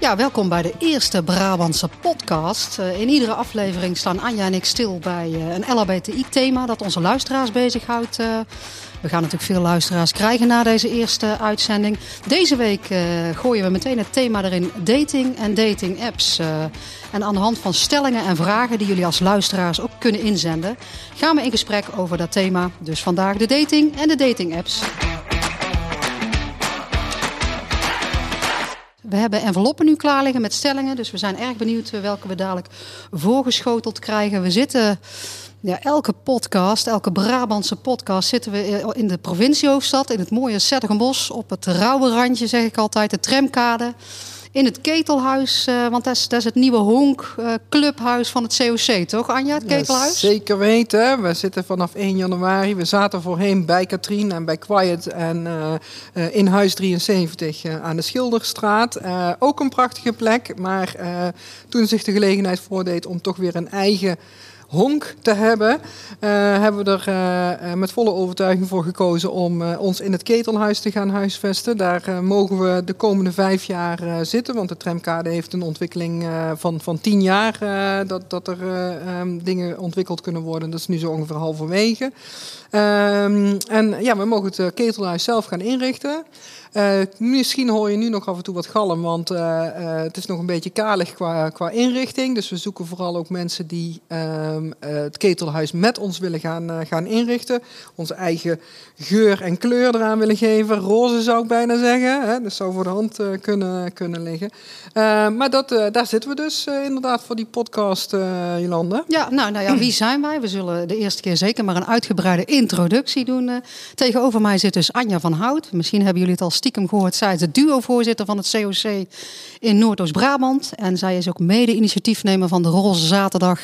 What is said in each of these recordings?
Ja, welkom bij de eerste Brabantse podcast. Uh, in iedere aflevering staan Anja en ik stil bij uh, een LHBTI-thema dat onze luisteraars bezighoudt. Uh, we gaan natuurlijk veel luisteraars krijgen na deze eerste uitzending. Deze week gooien we meteen het thema erin dating en dating apps. en aan de hand van stellingen en vragen die jullie als luisteraars ook kunnen inzenden, gaan we in gesprek over dat thema. Dus vandaag de dating en de dating apps. We hebben enveloppen nu klaar liggen met stellingen. Dus we zijn erg benieuwd eh, welke we dadelijk voorgeschoteld krijgen. We zitten, ja, elke podcast, elke Brabantse podcast, zitten we eh, in de provinciehoofdstad. In het mooie Zettergenbos. Op het rauwe randje, zeg ik altijd, de tramkade in het ketelhuis. Uh, want dat is, dat is, het nieuwe honk uh, clubhuis van het COC, toch Anja, het ketelhuis? Ja, zeker weten. We zitten vanaf 1 januari. We zaten voorheen bij Katrien en bij Quiet en uh, in huis 73 aan de Schilderstraat. ook een prachtige plek, maar toen zich de gelegenheid voordeed om toch weer een eigen honk te hebben, uh, hebben we er uh, met volle overtuiging voor gekozen om ons in het ketelhuis te gaan huisvesten. Daar mogen we de komende vijf jaar zitten, want de tramkade heeft een ontwikkeling van, van tien jaar dat, dat er um, dingen ontwikkeld kunnen worden. Dat is nu zo ongeveer halverwege. Um, en ja, we mogen het ketelhuis zelf gaan inrichten. Uh, misschien hoor je nu nog af en toe wat galm, want uh, uh, het is nog een beetje kalig qua, qua inrichting. Dus we zoeken vooral ook mensen die ehm, het ketelhuis met ons willen gaan, gaan inrichten. Onze eigen geur en kleur eraan willen geven. Roze zou ik bijna zeggen. Hè? Dat zou voor de hand kunnen, kunnen liggen. maar dat, daar zitten we dus inderdaad voor die podcast, Jolande. Ja, nou, nou ja, wie zijn wij? We zullen de eerste keer zeker maar een uitgebreide introductie doen. tegenover mij zit dus Anja van Hout. Misschien hebben jullie het al stiekem gehoord. Zij is de duo-voorzitter van het COC in Noordoost-Brabant. En zij is ook mede-initiatiefnemer van de Roze Zaterdag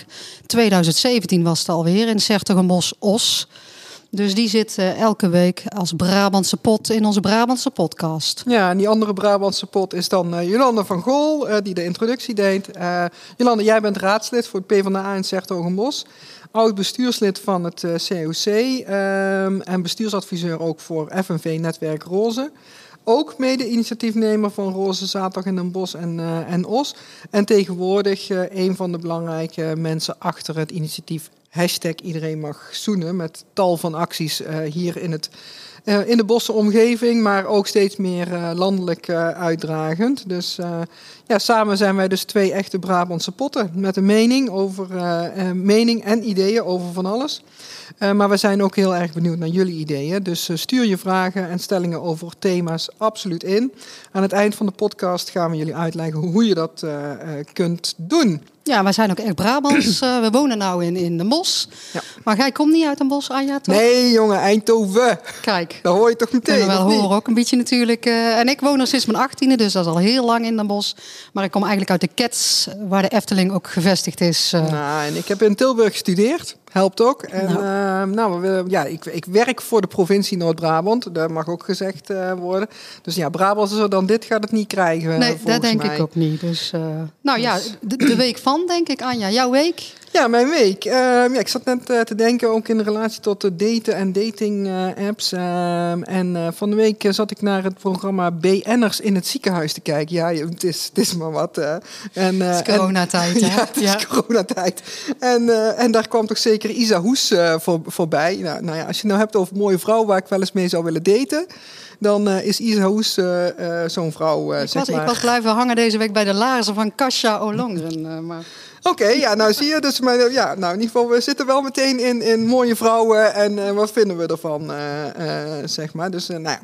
2017 was het alweer in Sertogenbos-Os. Dus die zit uh, elke week als Brabantse pot in onze Brabantse podcast. Ja, en die andere Brabantse pot is dan uh, Jolande van Gool, uh, die de introductie deed. Jolande, jij bent raadslid voor het PvdA in Sertogenbos oud bestuurslid van het COC um, en bestuursadviseur ook voor FNV Netwerk Roze ook mede-initiatiefnemer van Roze Zaterdag in Den Bosch en, uh, en Os. En tegenwoordig uh, een van de belangrijke mensen achter het initiatief Hashtag Iedereen Mag Zoenen. Met tal van acties uh, hier in, het, in de bosse omgeving, maar ook steeds meer landelijk uitdragend. Dus ja, samen zijn wij dus twee echte Brabantse potten met een mening, over, mening en ideeën over van alles. Maar we zijn ook heel erg benieuwd naar jullie ideeën. Dus stuur je vragen en stellingen over thema's absoluut in. Aan het eind van de podcast gaan we jullie uitleggen hoe je dat kunt doen. Ja, wij zijn ook echt Brabants. we wonen nou in, in de Bos. Ja. Maar jij komt niet uit een bos, Anja, toch? Nee, jongen, Eindhoven. Kijk. Dat hoor je toch meteen, we wel horen ook een beetje natuurlijk. en ik woon er sinds mijn achttiende, dus dat is al heel lang in de Bos. Maar ik kom eigenlijk uit de Kets, waar de Efteling ook gevestigd is. Nou, en ik heb in Tilburg gestudeerd helpt ook. En nou, uh, nou we, ja, ik, ik werk voor de provincie Noord-Brabant. Dat mag ook gezegd uh, worden. Dus ja, Brabant dan dit gaat het niet krijgen. Nee, dat denk ik ook niet. Dus, uh, nou ja, de, de, week van denk ik, Anja. Jouw week? Ja, mijn week. Uh, ja, ik zat net uh, te denken ook in relatie tot de daten en dating uh, apps. en van de week zat ik naar het programma BN'ers in het ziekenhuis te kijken. Ja, het is, het is maar wat. en, het is coronatijd, hè? Ja, het is coronatijd. En, en daar kwam toch zeker Isa Hoes voor, voorbij. Nou, nou ja, als je het nou hebt over mooie vrouw waar ik wel eens mee zou willen daten dan uh, is Isa Hoes uh, uh, zo'n vrouw, ik zeg was, maar. Ik was blijven hangen deze week bij de laarzen van Kasia Olongren. maar... Oké, ja, nou zie je. Dus maar, ja, nou, in ieder geval, we zitten wel meteen in, in mooie vrouwen. En uh, wat vinden we ervan, uh, uh, zeg maar. Dus nou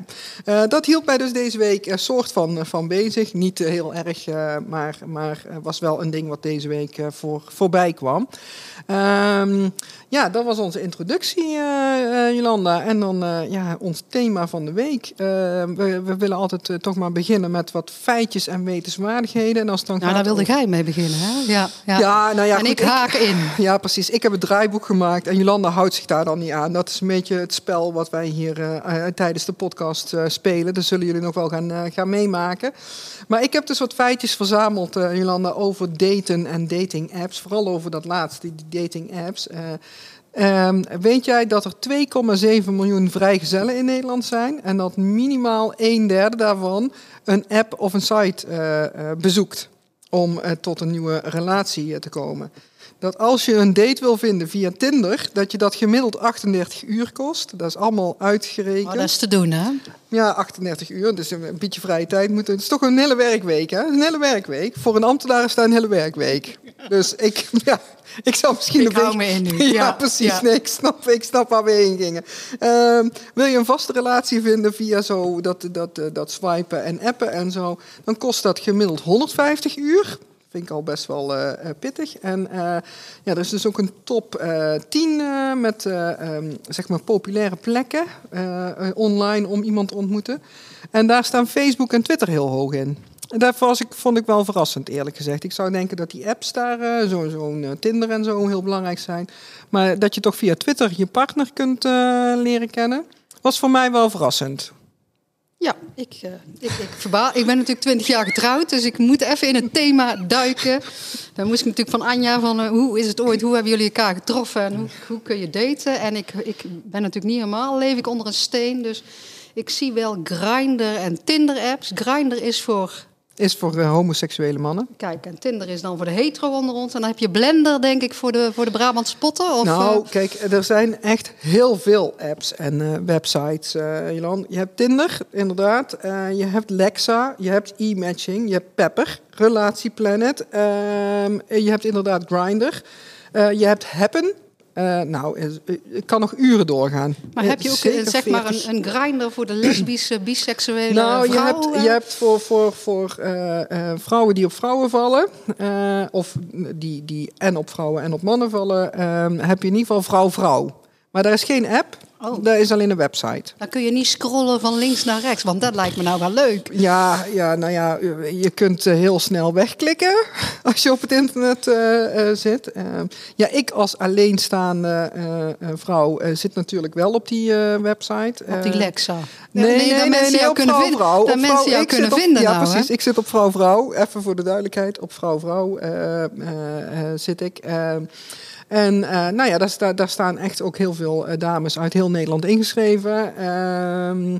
ja, dat hield mij dus deze week een soort van, van bezig. Niet heel erg, maar, maar was wel een ding wat deze week voor, voorbij kwam. Um, ja, dat was onze introductie, uh, Jolanda. En dan uh, ja, ons thema van de week. We, we, willen altijd toch maar beginnen met wat feitjes en wetenswaardigheden. En als dan nou, daar wilde jij mee beginnen, hè? Ja, ja. ja nou ja, en ik haak in. Ja, precies. Ik heb het draaiboek gemaakt en Jolanda houdt zich daar dan niet aan. Dat is een beetje het spel wat wij hier tijdens de podcast spelen. Dat zullen jullie nog wel gaan, gaan meemaken. Maar ik heb dus wat feitjes verzameld, Jolanda, over daten en dating apps. Vooral over dat laatste, die dating apps. Ehm, weet jij dat er 2,7 miljoen vrijgezellen in Nederland zijn en dat minimaal een derde daarvan een app of een site eh, eh, bezoekt om eh, tot een nieuwe relatie te komen? Dat als je een date wil vinden via Tinder, dat je dat gemiddeld 38 uur kost. Dat is allemaal uitgerekend. Oh, dat is te doen, hè? Ja, 38 uur. Dus een beetje vrije tijd moeten. Het is toch een hele werkweek, hè? Een hele werkweek. Voor een ambtenaar is dat een hele werkweek. Dus ik, ja, ik zou misschien ik een beetje... me in nu. Ja, Ja, precies. ja. Nee, ik snap, ik snap waar we heen gingen. Ehm, wil je een vaste relatie vinden via zo dat, dat, eh, dat swipen en appen en zo, dan kost dat gemiddeld 150 uur. Vind ik al best wel eh, eh, pittig. En ja, er is dus ook een top eh 10 eh, met eh, ehm, zeg maar populaire plekken online om iemand te ontmoeten. En daar staan Facebook en Twitter heel hoog in. Dat was ik, vond ik wel verrassend, eerlijk gezegd. Ik zou denken dat die apps daar, eh, zo- zo'n eh, Tinder en zo, heel belangrijk zijn. Maar dat je toch via Twitter je partner kunt eh, leren kennen, was voor mij wel verrassend. Ja, ik, ik, ik, ik ben natuurlijk 20 jaar getrouwd, dus ik moet even in het thema duiken. Dan moest ik natuurlijk van Anja van hoe is het ooit, hoe hebben jullie elkaar getroffen en hoe, kun je daten? En ik, ik ben natuurlijk niet helemaal, leef ik onder een steen, dus ik zie wel Grindr en Tinder apps. Grindr is voor, Is voor eh, homoseksuele mannen. kijk, en Tinder is dan voor de hetero onder ons. En dan heb je Blender, denk ik, voor de, voor de Brabantse potten. Of, nou, eh, kijk, er zijn echt heel veel apps en eh, websites, Jolan. Je hebt Tinder, inderdaad. Je hebt Lexa, je hebt e-matching, je hebt Pepper, Relatieplanet. ehm, je hebt inderdaad Grindr. Je hebt Happen. Eh, nou, ik kan nog uren doorgaan. maar heb je ook zeker eh, zeg maar 40. een, een Grindr voor de lesbische, biseksuele Nou, je vrouwen? hebt, je hebt voor, voor, voor eh, vrouwen die op vrouwen vallen, of die, die en op vrouwen en op mannen vallen, heb je in ieder geval vrouw-vrouw. Maar daar is geen app, Oh. daar is alleen een website. Dan kun je niet scrollen van links naar rechts, want dat lijkt me nou wel leuk. Ja, ja, nou ja, je kunt eh, heel snel wegklikken als je op het internet eh, eh, zit. Ja, ik als alleenstaande vrouw zit natuurlijk wel op die website. Op die Lexa. Nee, nee, nee, dat nee, mensen jou kunnen vrouw, vinden. vrouw. Dat mensen jou kunnen vinden Ja, nou, hè? precies. Ik zit op vrouw, vrouw. Even voor de duidelijkheid, op vrouw, vrouw zit ik. En eh, nou ja, daar, daar staan echt ook heel veel eh, dames uit heel Nederland ingeschreven. Ehm,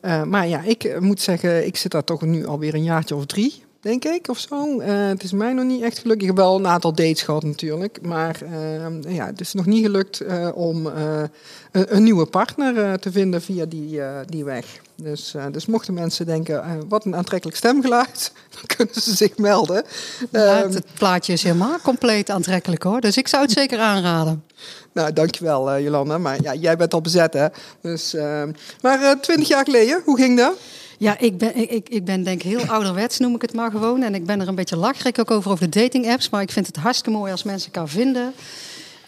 eh, maar ja, ik moet zeggen, ik zit daar toch nu alweer een jaartje of drie. Denk ik, of zo. Het is mij nog niet echt gelukt. Ik heb wel een aantal dates gehad natuurlijk. Maar eh, ja, het is nog niet gelukt om een, een nieuwe partner te vinden via die, die weg. Dus, eh, dus mochten mensen denken, eh, wat een aantrekkelijk stemgeluid, dan kunnen ze zich melden. Ja, Ehm, het, het plaatje is helemaal compleet aantrekkelijk hoor. Dus ik zou het zeker aanraden. nou, dankjewel uh, Jolanda. Maar ja, jij bent al bezet hè. Dus, eh, maar twintig jaar geleden, hoe ging dat? Ja, ik ben, ik, ik- ben denk ik heel ouderwets, noem ik het maar gewoon. En ik ben er een beetje lacherig ook over, over de dating apps. Maar ik vind het hartstikke mooi als mensen elkaar vinden.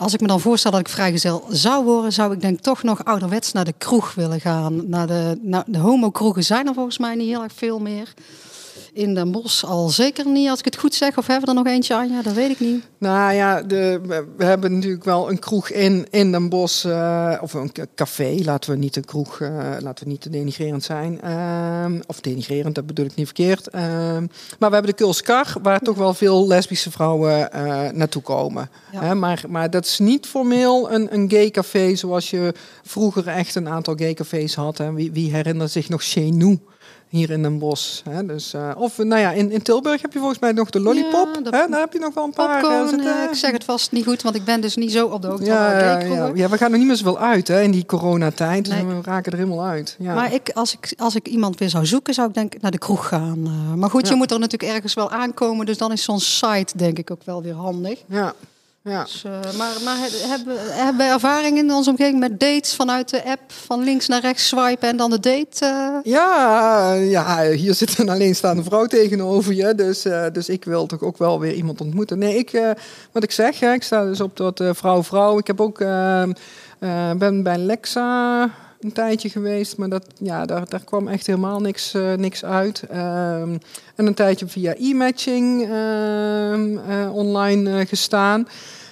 Als ik me dan voorstel dat ik vrijgezel zou worden, zou ik denk toch nog ouderwets naar de kroeg willen gaan. Naar de, naar de homo-kroegen zijn er volgens mij niet heel erg veel meer. In Den Bosch al zeker niet, als ik het goed zeg. Of hebben we er nog eentje, Anja? Dat weet ik niet. Nou ja, de, we- hebben natuurlijk wel een kroeg in, in Den Bosch, eh, of een ca- café, laten we niet een kroeg, eh, laten we niet te denigrerend zijn. Ehm, of denigrerend, dat bedoel ik niet verkeerd. Ehm, maar we hebben de Kulskar, waar toch wel veel lesbische vrouwen eh, naartoe komen. Ja. Maar, maar dat is niet formeel een, een gay café zoals je vroeger echt een aantal gay cafés had. Hè. Wie, wie herinnert zich nog Chez Nous? Hier in Den Bosch. Hè? Dus, eh, of nou ja, in, in Tilburg heb je volgens mij nog de Lollipop. Ja, de hè? Daar heb je nog wel een paar. eh, Popcorn, zitten. eh, ik zeg het vast niet goed, want ik ben dus niet zo op de hoogte Ja, van ja, ja, we gaan er niet meer zoveel uit hè, in die coronatijd. Dus Nee. we raken er helemaal uit. Ja. Maar ik, als, ik, als ik iemand weer zou zoeken, zou ik denk ik naar de kroeg gaan. Maar goed, je moet er natuurlijk ergens wel aankomen. Dus dan is zo'n site denk ik ook wel weer handig. ja, ja. Dus, eh, maar maar he- hebben, hebben wij ervaring in onze omgeving met dates vanuit de app? Van links naar rechts swipen en dan de date? eh? Ja, ja, hier zit een alleenstaande vrouw tegenover je. Dus, eh, dus ik wil toch ook wel weer iemand ontmoeten. Nee, ik, wat ik zeg, hè, ik sta dus op dat vrouw-vrouw. Ik heb ook, eh, eh, ben bij Lexa een tijdje geweest. Maar dat, ja, daar, daar kwam echt helemaal niks, eh, niks uit. Ehm, en een tijdje via e-matching ehm, eh, online eh, gestaan.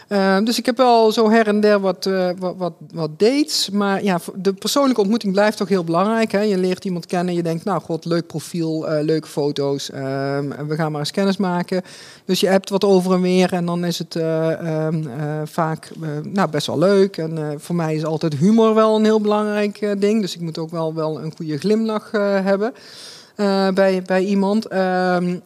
Ehm, dus ik heb wel zo her en der wat, uh, wat, wat, dates. Maar ja, de persoonlijke ontmoeting blijft toch heel belangrijk. Hè? Je leert iemand kennen. Je denkt, nou god, leuk profiel, uh, leuke foto's. Ehm, we gaan maar eens kennis maken. Dus je hebt wat over en weer. En dan is het uh, vaak nou, best wel leuk. En voor mij is altijd humor wel een heel belangrijk ding. Dus ik moet ook wel, wel een goede glimlach hebben. Uh, bij, bij iemand. Uh,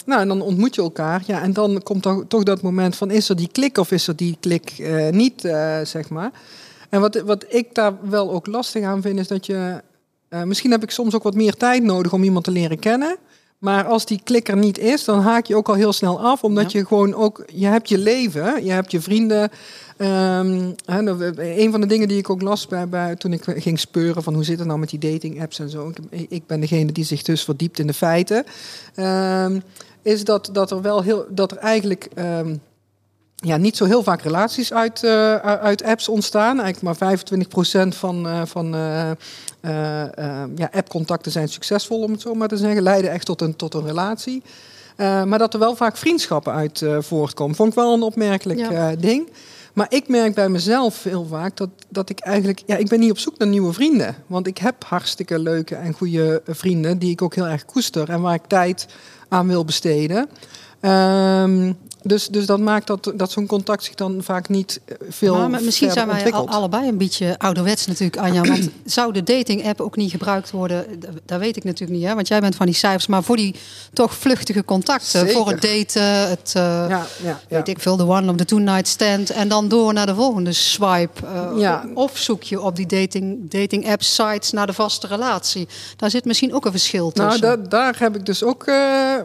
nou, en dan ontmoet je elkaar. Ja, en dan komt toch, toch dat moment van: is er die klik of is er die klik uh, niet, uh, zeg maar. En wat, wat ik daar wel ook lastig aan vind, is dat je. misschien heb ik soms ook wat meer tijd nodig om iemand te leren kennen. Maar als die klik er niet is, dan haak je ook al heel snel af. Omdat je gewoon ook. Je hebt je leven, je hebt je vrienden. Um, een van de dingen die ik ook las bij, bij, toen ik ging speuren van hoe zit het nou met die dating apps en zo. Ik, ik ben degene die zich dus verdiept in de feiten. Um, is dat, dat er wel heel dat er eigenlijk um, ja, niet zo heel vaak relaties uit, uh, uit apps ontstaan. Eigenlijk maar 25% van, uh, van uh, ja, appcontacten zijn succesvol, om het zo maar te zeggen. Leiden echt tot een, tot een relatie. maar dat er wel vaak vriendschappen uit voortkomen. Vond ik wel een opmerkelijk ja. ding. Maar ik merk bij mezelf heel vaak dat, dat ik eigenlijk... Ja, ik ben niet op zoek naar nieuwe vrienden. Want ik heb hartstikke leuke en goede vrienden... die ik ook heel erg koester en waar ik tijd aan wil besteden. Um, dus, dus dat maakt dat, dat zo'n contact zich dan vaak niet eh, veel. Maar misschien zijn wij al, allebei een beetje ouderwets natuurlijk, Anja. Want zou de dating-app ook niet gebruikt worden? Dat weet ik natuurlijk niet, hè? want jij bent van die cijfers. Maar voor die toch vluchtige contacten, Zeker. voor het daten, het. Uh, ja, ja, ja. Weet ik veel, de one of the two-night stand. En dan door naar de volgende swipe. Uh, ja. Of zoek je op die dating, dating app sites naar de vaste relatie. Daar zit misschien ook een verschil tussen. Nou, daar, daar heb ik dus ook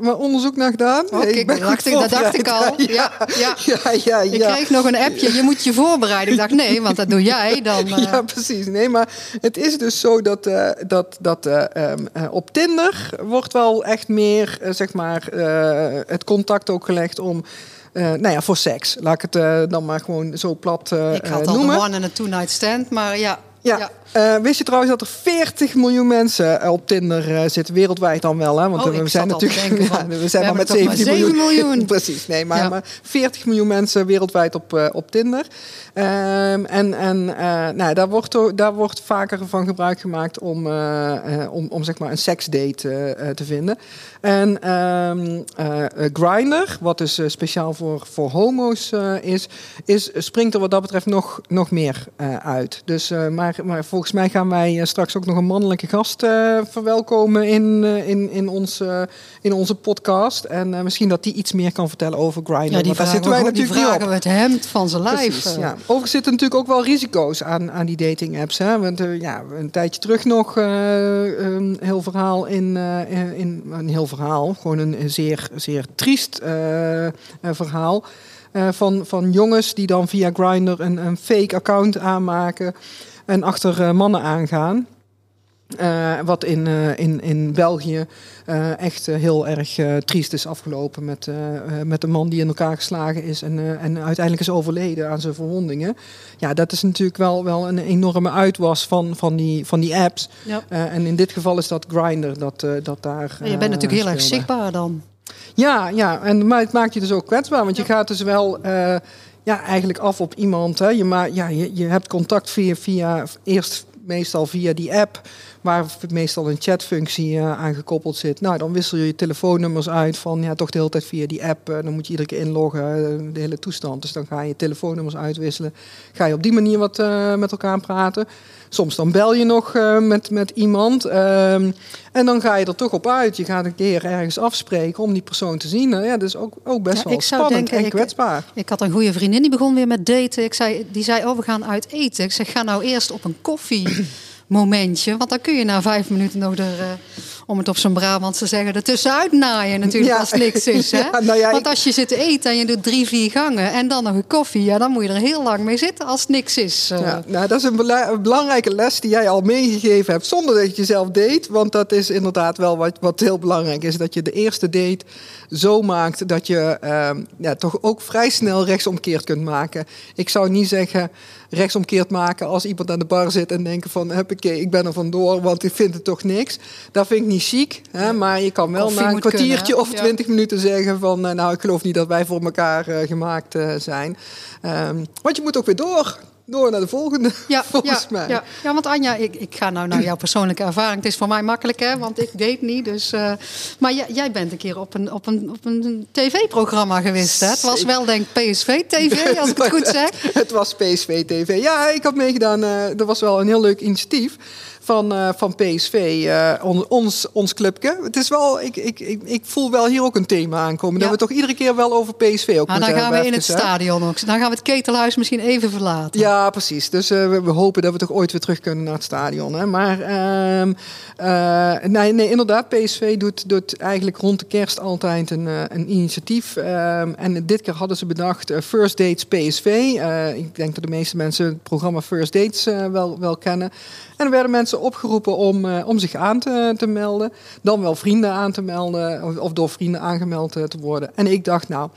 mijn onderzoek naar gedaan. Oké, okay, dat, dat dacht ik al. Ja, ja. ja, ja, Ik kreeg nog een appje, je moet je voorbereiden. Ik dacht, nee, want dat doe jij dan. Uh... Ja, precies. Nee, maar het is dus zo dat, uh, dat, dat uh, um, op Tinder wordt wel echt meer, zeg maar, het contact ook gelegd om... Uh, nou ja, voor seks. Laat ik het uh, dan maar gewoon zo plat uh, Ik had al noemen. one en een two-night stand, maar ja. Ja. ja. Uh, wist je trouwens dat er 40 miljoen mensen op Tinder uh, zitten wereldwijd dan wel? Hè? Want oh, we zijn natuurlijk ja, we zijn we maar met 17 maar miljoen. miljoen. Precies, nee, maar, ja. maar 40 miljoen mensen wereldwijd op, uh, op Tinder. Um, en en nou, daar, wordt, daar wordt vaker van gebruik gemaakt om, om, om zeg maar een seksdate te vinden. En um, Grindr, wat dus speciaal voor, voor homo's is, is, springt er wat dat betreft nog, nog meer uit. Dus, maar, maar volgens mij gaan wij straks ook nog een mannelijke gast uh, verwelkomen in, uh, in, in, ons, uh, in onze podcast. En misschien dat die iets meer kan vertellen over Grindr. Ja, die daar zitten wij natuurlijk die vragen we het hemd van zijn lijf. Ja. Overigens zitten natuurlijk ook wel risico's aan, aan die dating apps. Hè? Want ja, een tijdje terug nog een heel verhaal in, in een heel verhaal, gewoon een zeer, zeer triest verhaal. Uh, van, van jongens die dan via Grindr een, een fake account aanmaken en achter uh, mannen aangaan. Uh, wat in, uh, in, in België uh, echt heel erg triest is afgelopen met, met een man die in elkaar geslagen is en, en uiteindelijk is overleden aan zijn verwondingen. Ja, dat is natuurlijk wel, wel een enorme uitwas van, van, die, van die apps. Ja. en in dit geval is dat Grindr dat, dat daar. je bent natuurlijk heel erg zichtbaar dan. Ja, ja en, maar het maakt je dus ook kwetsbaar, want je gaat dus wel ja, eigenlijk af op iemand. Hè. Je, maar, ja, je, je hebt contact via, via eerst meestal via die app, waar meestal een chatfunctie uh, aan gekoppeld zit. Nou, dan wissel je je telefoonnummers uit van ja, toch de hele tijd via die app. Uh, dan moet je iedere keer inloggen, uh, de hele toestand. Dus dan ga je telefoonnummers uitwisselen. Ga je op die manier wat met elkaar praten. Soms dan bel je nog met, met iemand. Ehm, en dan ga je er toch op uit. Je gaat een keer ergens afspreken om die persoon te zien. ja, dat is ook, ook best ja, wel ik zou spannend denken, en kwetsbaar. Ik, ik, had een goede vriendin die begon weer met daten. Ik zei, die zei, oh, we gaan uit eten. Ik zeg, ga nou eerst op een koffie momentje. Want dan kun je na vijf minuten nog er, uh, om het op zijn Brabant te zeggen, ertussenuit naaien natuurlijk Ja. als niks is. Hè? Ja, nou ja, Want als je zit te eten en je doet drie, vier gangen en dan nog een koffie, ja, dan moet je er heel lang mee zitten als niks is. eh. Ja, nou, dat is een, bela- een belangrijke les die jij al meegegeven hebt, zonder dat je jezelf deed. Want dat is inderdaad wel wat, wat heel belangrijk is. Dat je de eerste date zo maakt dat je ehm, ja, toch ook vrij snel rechtsomkeerd kunt maken. Ik zou niet zeggen rechtsomkeerd maken als iemand aan de bar zit en denken van, huppakee, ik ben er vandoor, want ik vind het toch niks. Dat vind ik niet chic, hè, maar je kan wel Koffie na een kwartiertje kunnen, of hè? Ja. twintig minuten zeggen van... eh, nou, ik geloof niet dat wij voor elkaar eh, gemaakt eh, zijn. Ehm, want je moet ook weer door. Door naar de volgende, Ja, volgens ja, mij. Ja. ja, want Anja, ik, ik ga nou naar jouw persoonlijke ervaring. Het is voor mij makkelijk, hè, want ik date niet. Dus, eh, maar jij, jij bent een keer op een, op een, op een tv-programma geweest. Hè? Het was wel, denk ik, PSV-TV, als ik het goed zeg. Het was PSV TV. Ja, ik had meegedaan. eh dat was wel een heel leuk initiatief van, eh, van PSV. eh, on- ons, ons clubje. Het is wel, ik, ik, ik, ik voel wel hier ook een thema aankomen. Ja. Dat we toch iedere keer wel over PSV ook Maar dan gaan we in het stadion ook. Dan gaan we het ketelhuis misschien even verlaten. Ja, precies. Dus eh, we, we hopen dat we toch ooit weer terug kunnen naar het stadion. Hè? Maar ehm, eh, nee, nee, inderdaad, PSV doet, doet eigenlijk rond de kerst altijd een, een initiatief. Ehm, en dit keer hadden ze bedacht First Dates PSV. Ik denk dat de meeste mensen het programma First Dates wel, wel kennen. En er werden mensen opgeroepen om, eh, om zich aan te, te melden. Dan wel vrienden aan te melden of, of door vrienden aangemeld eh, te worden. En ik dacht, nou,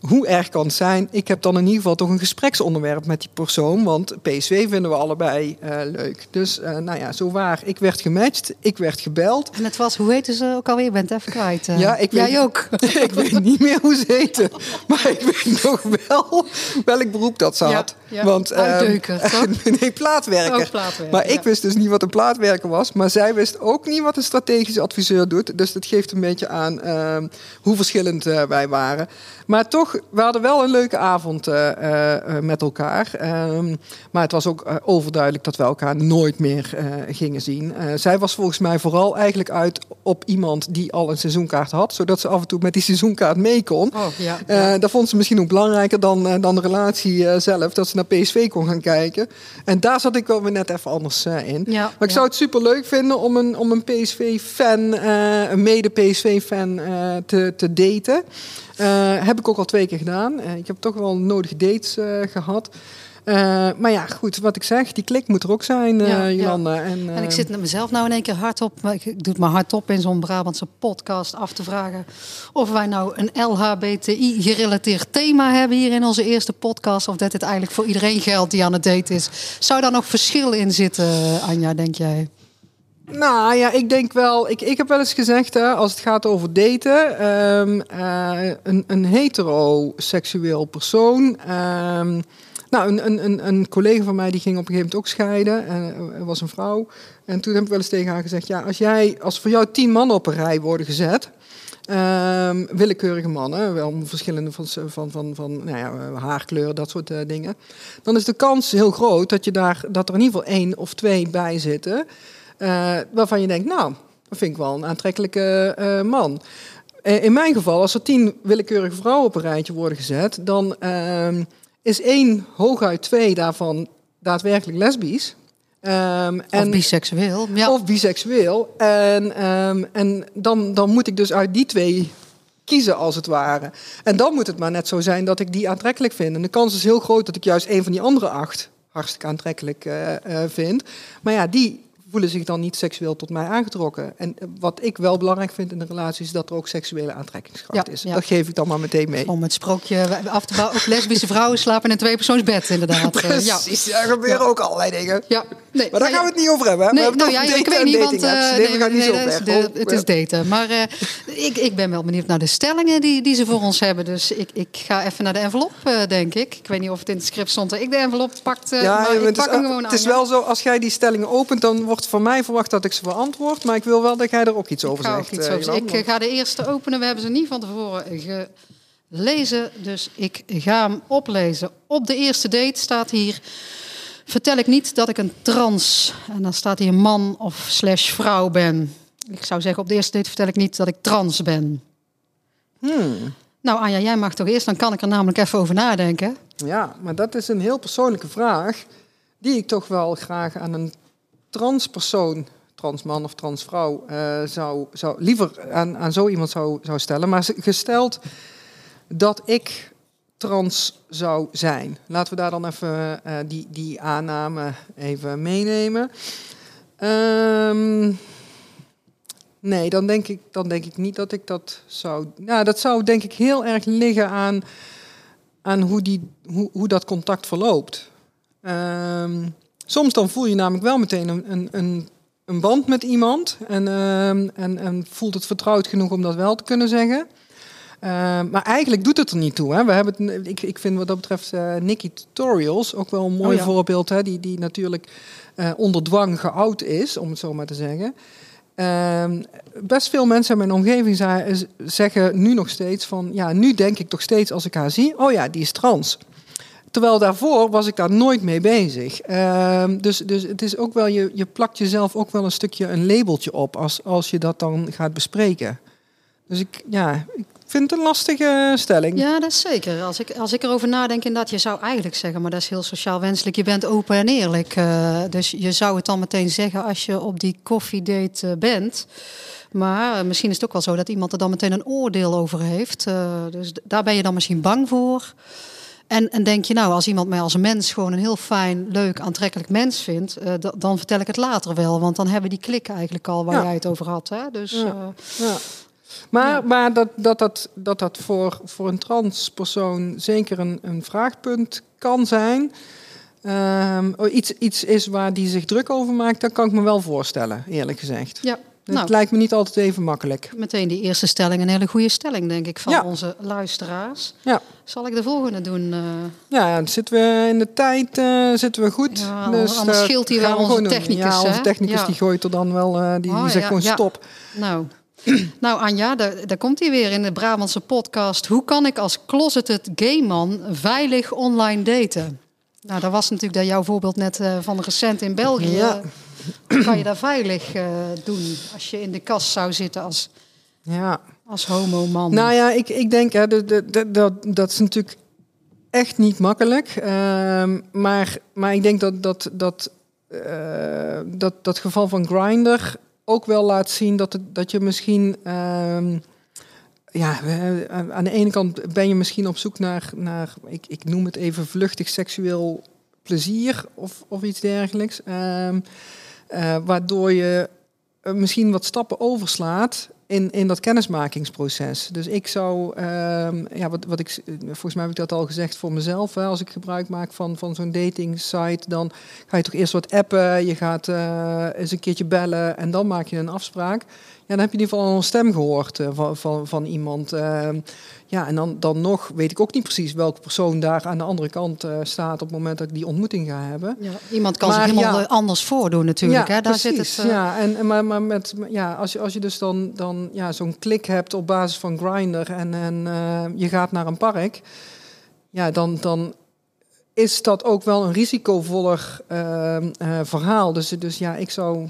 hoe erg kan het zijn? Ik heb dan in ieder geval toch een gespreksonderwerp met die persoon. Want PSV vinden we allebei eh, leuk. Dus nou ja, zo waar. Ik werd gematcht, ik werd gebeld. En het was, hoe heten ze ook alweer? Je bent even kwijt. Ja, ik weet- Jij ook. ik weet niet meer hoe ze heten. Maar ik weet nog wel welk beroep dat ze Ja, had. Ja. Want, ehm, Uitdeuker, toch? nee, plaatwerker. Ook plaatwerker, maar ik wist dus niet wat een plaatwerker was. Maar zij wist ook niet wat een strategische adviseur doet. Dus dat geeft een beetje aan ehm, hoe verschillend eh, wij waren. Maar toch, we hadden wel een leuke avond eh, eh, met elkaar. Ehm, maar het was ook overduidelijk dat we elkaar nooit meer gingen zien. Zij was volgens mij vooral eigenlijk uit op iemand die al een seizoenkaart had. Zodat ze af en toe met die seizoenkaart mee kon. Oh, ja. Dat vond ze misschien ook belangrijker dan, dan de relatie zelf. Dat ze naar PSV kon gaan kijken. En daar zat ik wel weer net even anders eh, in. Ja, maar ik ja. zou het super leuk vinden om een, om een PSV-fan, eh, een mede-PSV-fan eh, te, te daten. Heb ik ook al twee keer gedaan. Ik heb toch wel nodige dates eh, gehad. Eh, maar ja, goed, wat ik zeg, die klik moet er ook zijn, eh Ja. Jolanda. En, En ik eh, zit mezelf nou in één keer hardop, maar ik doe het maar hardop in zo'n Brabantse podcast af te vragen of wij nou een LHBTI-gerelateerd thema hebben hier in onze eerste podcast, of dat het eigenlijk voor iedereen geldt die aan het daten is. Zou daar nog verschil in zitten, Anja, denk jij? Nou ja, ik denk wel. Ik, ik heb wel eens gezegd, hè, als het gaat over daten, ehm, eh, een, een heteroseksueel persoon. ehm, nou, een, een, een, collega van mij die ging op een gegeven moment ook scheiden. En er was een vrouw. En toen heb ik wel eens tegen haar gezegd: ja, als jij, als voor jou tien mannen op een rij worden gezet. ehm, willekeurige mannen, wel verschillende van, van, van, van nou ja, haarkleur, dat soort eh, dingen. Dan is de kans heel groot dat, je daar, dat er in ieder geval één of twee bij zitten. eh, waarvan je denkt, nou, dat vind ik wel een aantrekkelijke eh, man. In mijn geval, als er tien willekeurige vrouwen op een rijtje worden gezet, dan ehm, is één, hooguit twee daarvan daadwerkelijk lesbisch. Ehm, Of biseksueel? Ja. of biseksueel. En, ehm, en dan, dan moet ik dus uit die twee kiezen, als het ware. En dan moet het maar net zo zijn dat ik die aantrekkelijk vind. En de kans is heel groot dat ik juist een van die andere acht hartstikke aantrekkelijk eh, eh, vind. Maar ja, die voelen zich dan niet seksueel tot mij aangetrokken. En eh, wat ik wel belangrijk vind in de relatie is dat er ook seksuele aantrekkingskracht Ja, is. ja. Dat geef ik dan maar meteen mee. Om het sprookje af te bouwen. Ook lesbische vrouwen slapen in een tweepersoonsbed, inderdaad. Eh, ja. Precies, er gebeuren ook allerlei dingen. Ja. Nee, Maar daar ja, gaan we het niet over hebben. Hè? we Nee, hebben nou het ja, ik weet en niet, want eh, nee, we gaan niet zo de- het is daten. Maar ik, ik ben wel benieuwd naar de stellingen die, die ze voor ons hebben. Dus ik, ik ga even naar de envelop, denk ik. Ik weet niet of het in het script stond dat ik de envelop pakte. Ja, maar ik het pak hem gewoon het aan. is wel zo, als jij die stellingen opent, dan wordt van mij verwacht dat ik ze beantwoord. Maar ik wil wel dat jij er ook iets over ik ga zegt. iets eh, over Ik eh, ga de eerste openen. We hebben ze niet van tevoren gelezen. Dus ik ga hem oplezen. Op de eerste date staat hier... Vertel ik niet dat ik een trans... En dan staat hier man of slash vrouw ben. Ik zou zeggen, op de eerste date vertel ik niet dat ik trans ben. Hmm, Nou Anja, jij mag toch eerst? Dan kan ik er namelijk even over nadenken. ja, maar dat is een heel persoonlijke vraag. Die ik toch wel graag aan een transpersoon, transman of transvrouw, eh zou, zou liever aan, aan zo iemand zou, zou stellen. Maar gesteld dat ik trans zou zijn. Laten we daar dan even eh, die, die aanname even meenemen. Ehm, nee, dan denk, ik, dan denk ik niet dat ik dat zou... Nou, dat zou denk ik heel erg liggen aan, aan hoe, die, hoe, hoe dat contact verloopt. Ehm, soms dan voel je namelijk wel meteen een, een, een een band met iemand en, ehm, en, en voelt het vertrouwd genoeg om dat wel te kunnen zeggen. Ehm, maar eigenlijk doet het er niet toe. Hè. We hebben het, ik, ik vind wat dat betreft uh, Nikki Tutorials ook wel een mooi Oh ja. voorbeeld. Hè, die, die natuurlijk eh, onder dwang geout is, om het zo maar te zeggen. Ehm, best veel mensen in mijn omgeving zeggen nu nog steeds van... ja, nu denk ik toch steeds als ik haar zie... oh ja, die is trans. Terwijl daarvoor was ik daar nooit mee bezig. Ehm, dus, dus het is ook wel, je, je plakt jezelf ook wel een stukje een labeltje op als, als je dat dan gaat bespreken. Dus ik, ja, ik vind het een lastige stelling. Ja, dat is zeker. Als ik, als ik erover nadenk, inderdaad, je zou eigenlijk zeggen, maar dat is heel sociaal wenselijk, je bent open en eerlijk. Eh, dus je zou het dan meteen zeggen als je op die koffiedate eh, bent. Maar misschien is het ook wel zo dat iemand er dan meteen een oordeel over heeft. Eh, dus daar ben je dan misschien bang voor. En, en denk je nou, als iemand mij als mens gewoon een heel fijn, leuk, aantrekkelijk mens vindt, eh, dan vertel ik het later wel. Want dan hebben die klik eigenlijk al waar Ja. jij het over had. Hè? Dus Ja. eh, Ja. Maar, maar dat dat, dat, dat, dat voor, voor een transpersoon zeker een, een vraagpunt kan zijn. Ehm, oh, iets, iets is waar die zich druk over maakt, dat kan ik me wel voorstellen, eerlijk gezegd. ja, Het nou, lijkt me niet altijd even makkelijk. Meteen die eerste stelling, een hele goede stelling, denk ik, van Ja. onze luisteraars. Ja. Zal ik de volgende doen? eh? Ja, dan zitten we in de tijd, eh, zitten we goed. Ja, anders eh, scheelt hier gaan wel we onze technicus, Ja, onze technicus Ja. die gooit er dan wel, eh, die, Oh, die zegt gewoon stop. nou. nou, Anja, daar, daar komt hij weer in de Brabantse podcast. Hoe kan ik als closeted gay man veilig online daten? Nou, dat was natuurlijk dat jouw voorbeeld net van recent in België. Ja. Kan je daar veilig eh, doen als je in de kast zou zitten als, Ja. als homo-man? Nou ja, ik, ik denk, hè, de, de, de- dat, dat is natuurlijk echt niet makkelijk. Ehm, maar, maar ik denk dat dat, dat, eh, dat dat geval van Grindr ook wel laat zien dat, het, dat je misschien... ehm, ja, eh, aan- aan de ene kant ben je misschien op zoek naar, naar ik, ik noem het even vluchtig seksueel plezier of, of iets dergelijks. Ehm, eh, waardoor je eh, misschien wat stappen overslaat in, in dat kennismakingsproces. Dus ik zou, ehm, ja, wat, wat ik, volgens mij heb ik dat al gezegd voor mezelf. Hè, als ik gebruik maak van, van zo'n dating site, dan ga je toch eerst wat appen, je gaat eh, eens een keertje bellen en dan maak je een afspraak. Ja, dan heb je in ieder geval al een stem gehoord eh, van, van, van iemand. Ehm, ja, en dan, dan nog weet ik ook niet precies welke persoon daar aan de andere kant eh, staat op het moment dat ik die ontmoeting ga hebben. Ja, iemand kan Maar zich helemaal ja. eh, anders voordoen natuurlijk. hè? Daar zit precies. het, eh, Ja, en, en maar, maar met, ja, als, je, als je dus dan, dan ja, zo'n klik hebt op basis van Grindr en, en je gaat naar een park, ja, dan, dan is dat ook wel een risicovoller eh, eh, verhaal. Dus, dus ja, ik zou,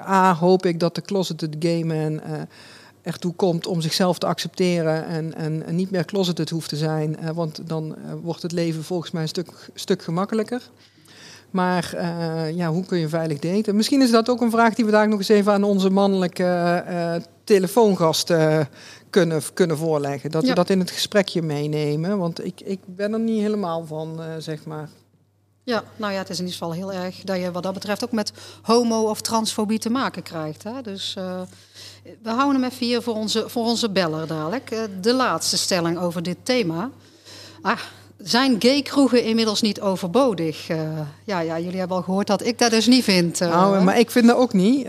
A, hoop ik dat de closeted gay man eh, ertoe komt om zichzelf te accepteren en, en, en niet meer closeted hoeft te zijn. eh, want dan eh, wordt het leven volgens mij een stuk, stuk gemakkelijker. Maar eh, ja, hoe kun je veilig daten? Misschien is dat ook een vraag die we daar nog eens even aan onze mannelijke telefoongast eh, kunnen, kunnen voorleggen. Dat Ja. we dat in het gesprekje meenemen. Want ik, ik ben er niet helemaal van, zeg maar. Ja, nou ja, het is in ieder geval heel erg dat je wat dat betreft ook met homo- of transfobie te maken krijgt. Hè? Dus we houden hem even hier voor onze, voor onze beller dadelijk. Eh, de laatste stelling over dit thema. Ah, zijn gay kroegen inmiddels niet overbodig? Eh, ja, ja, jullie hebben al gehoord dat ik dat dus niet vind. eh, nou, maar ik vind dat ook niet.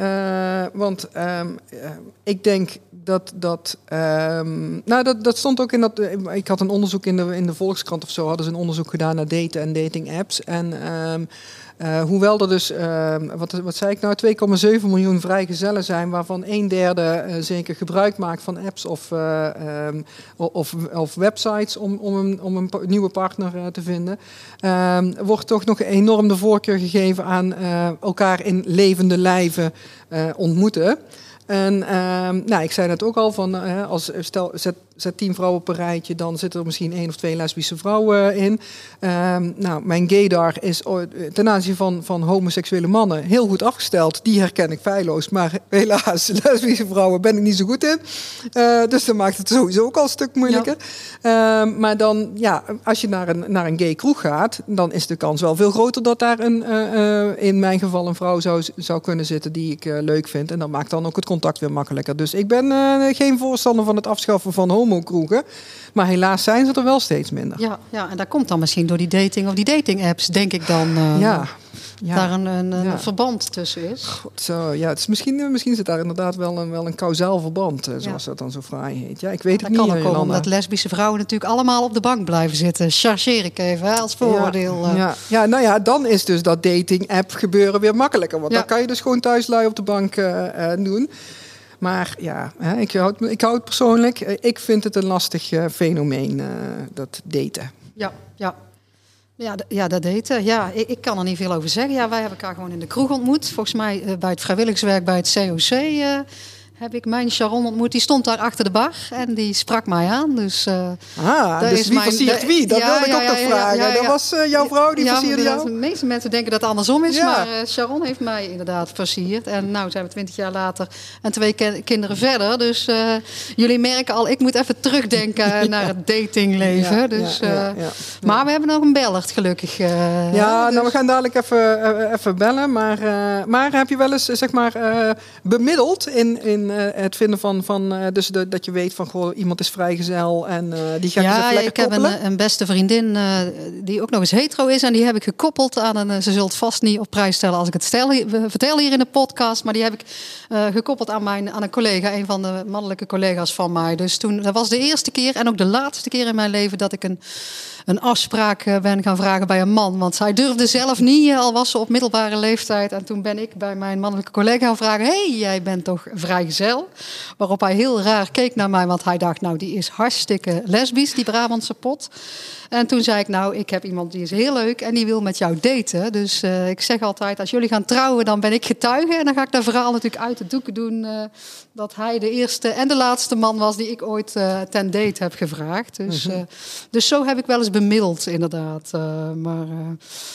want ehm, eh, ik denk dat dat. ehm, nou, dat, dat stond ook in dat. Ik had een onderzoek in de, in de Volkskrant of zo. Hadden ze een onderzoek gedaan naar daten en dating apps. En. Eh, hoewel er dus, ehm, wat, wat zei ik nou, 2,7 miljoen vrijgezellen zijn, waarvan een derde eh, zeker gebruik maakt van apps of, eh, ehm, of, of websites om, om, een, om een nieuwe partner te vinden, ehm, wordt toch nog enorm de voorkeur gegeven aan elkaar in levende lijven ontmoeten. En nou, ik zei net ook al, van, als, stel, zet, zet tien vrouwen op een rijtje, dan zitten er misschien één of twee lesbische vrouwen in. Ehm, nou, mijn gaydar is ten aanzien van, van homoseksuele mannen heel goed afgesteld. Die herken ik feilloos, maar helaas, lesbische vrouwen ben ik niet zo goed in. Eh, dus dat maakt het sowieso ook al een stuk moeilijker. Ehm, maar dan, ja, als je naar een, naar een gay kroeg gaat, dan is de kans wel veel groter dat daar een, eh, eh, in mijn geval een vrouw zou, zou kunnen zitten die ik leuk vind. En dat maakt dan ook het contact weer makkelijker. Dus ik ben geen voorstander van het afschaffen van homo homokroegen. Maar helaas zijn ze er wel steeds minder. Ja, ja, en dat komt dan misschien door die dating of die dating apps, denk ik dan. Uh, ja. Ja. daar een, een, een verband tussen is. God, zo, ja, het is misschien, misschien zit daar inderdaad wel een, wel een kausaal verband, zoals dat dan zo fraai heet. Ja, ik weet het niet. Dat kan ook komen omdat lesbische vrouwen natuurlijk allemaal op de bank blijven zitten. Chargeer ik even hè, als vooroordeel. Ja, ja. nou ja, dan is dus dat dating-app gebeuren weer makkelijker. Want dan kan je dus gewoon thuis lui op de bank doen. Maar ja, ik houd, ik houd persoonlijk, ik vind het een lastig fenomeen, dat daten. Ja, ja. Ja, ja, dat daten. Ja, ik, ik, kan er niet veel over zeggen. Ja, wij hebben elkaar gewoon in de kroeg ontmoet. Volgens mij bij het vrijwilligerswerk bij het COC heb ik mijn Sharon ontmoet. Die stond daar achter de bar en die sprak mij aan. Dus, uh, ah, dus is wie mijn, versiert wie? Dat wilde ik ook nog vragen. dat was uh, jouw vrouw die versierde jou? De meeste mensen denken dat het andersom is. Maar uh, Sharon heeft mij inderdaad versierd. En nou zijn we twintig jaar later en twee kinderen verder. Dus jullie merken al, ik moet even terugdenken naar het datingleven. Dus, Maar we hebben nog een bellert gelukkig. ja, dus. nou we gaan dadelijk even, even bellen. Maar, maar heb je wel eens zeg maar bemiddeld in... in eh, het vinden van, van uh, dus de, dat je weet van goh, iemand is vrijgezel en uh, die gaat ja, dus ik heb een, een, beste vriendin die ook nog eens hetero is en die heb ik gekoppeld aan een. Ze zult vast niet op prijs stellen als ik het stel, vertel hier in de podcast, maar die heb ik gekoppeld aan mijn aan een collega, een van de mannelijke collega's van mij. Dus toen dat was de eerste keer en ook de laatste keer in mijn leven dat ik een een afspraak eh, ben gaan vragen bij een man. Want zij durfde zelf niet, eh, al was ze op middelbare leeftijd. En toen ben ik bij mijn mannelijke collega gaan vragen: hey, jij bent toch vrijgezel? Waarop hij heel raar keek naar mij, want hij dacht: Nou, die is hartstikke lesbisch, die Brabantse pot. En toen zei ik, nou, ik heb iemand die is heel leuk en die wil met jou daten. Dus uh, ik zeg altijd, als jullie gaan trouwen, dan ben ik getuige. En dan ga ik dat verhaal natuurlijk uit de doeken doen. Uh, dat hij de eerste en de laatste man was die ik ooit uh, ten date heb gevraagd. Dus, mm dus zo heb ik wel eens bemiddeld, inderdaad. maar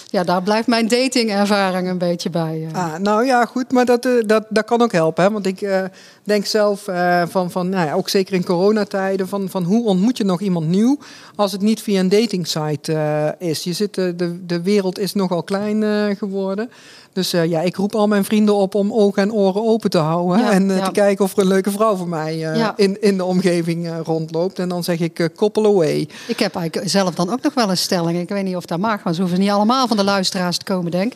ja, daar blijft mijn datingervaring een beetje bij. Ah, nou ja, goed, maar dat, dat, dat kan ook helpen. Want ik denk zelf van, van nou ja, ook zeker in coronatijden, van, van hoe ontmoet je nog iemand nieuw als het niet via een dating site uh, is. Je zit, uh, de, de wereld is nogal klein uh, geworden. Dus ja, ik roep al mijn vrienden op om ogen en oren open te houden. Ja, en ja. te kijken of er een leuke vrouw voor mij ja. in, in de omgeving rondloopt. En dan zeg ik couple away. Ik heb eigenlijk zelf dan ook nog wel een stelling. Ik weet niet of dat mag, maar ze hoeven niet allemaal van de luisteraars te komen, denk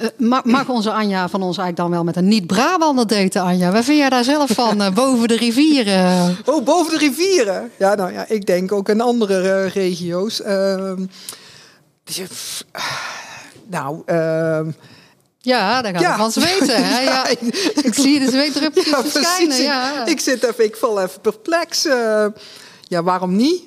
uh, mag onze Anja van ons eigenlijk dan wel met een niet-Brabander daten, Anja? Wat vind jij daar zelf van, boven de rivieren? Oh, boven de rivieren? Ja, nou ja, ik denk ook in andere regio's. Ehm, nou, ehm, ja, dan gaan ja. we van weten. Hè? Ja, ik, ik, zie de zweetdruppels ja, verschijnen. Ja. Ik, zit even, ik val even perplex. ja, waarom niet?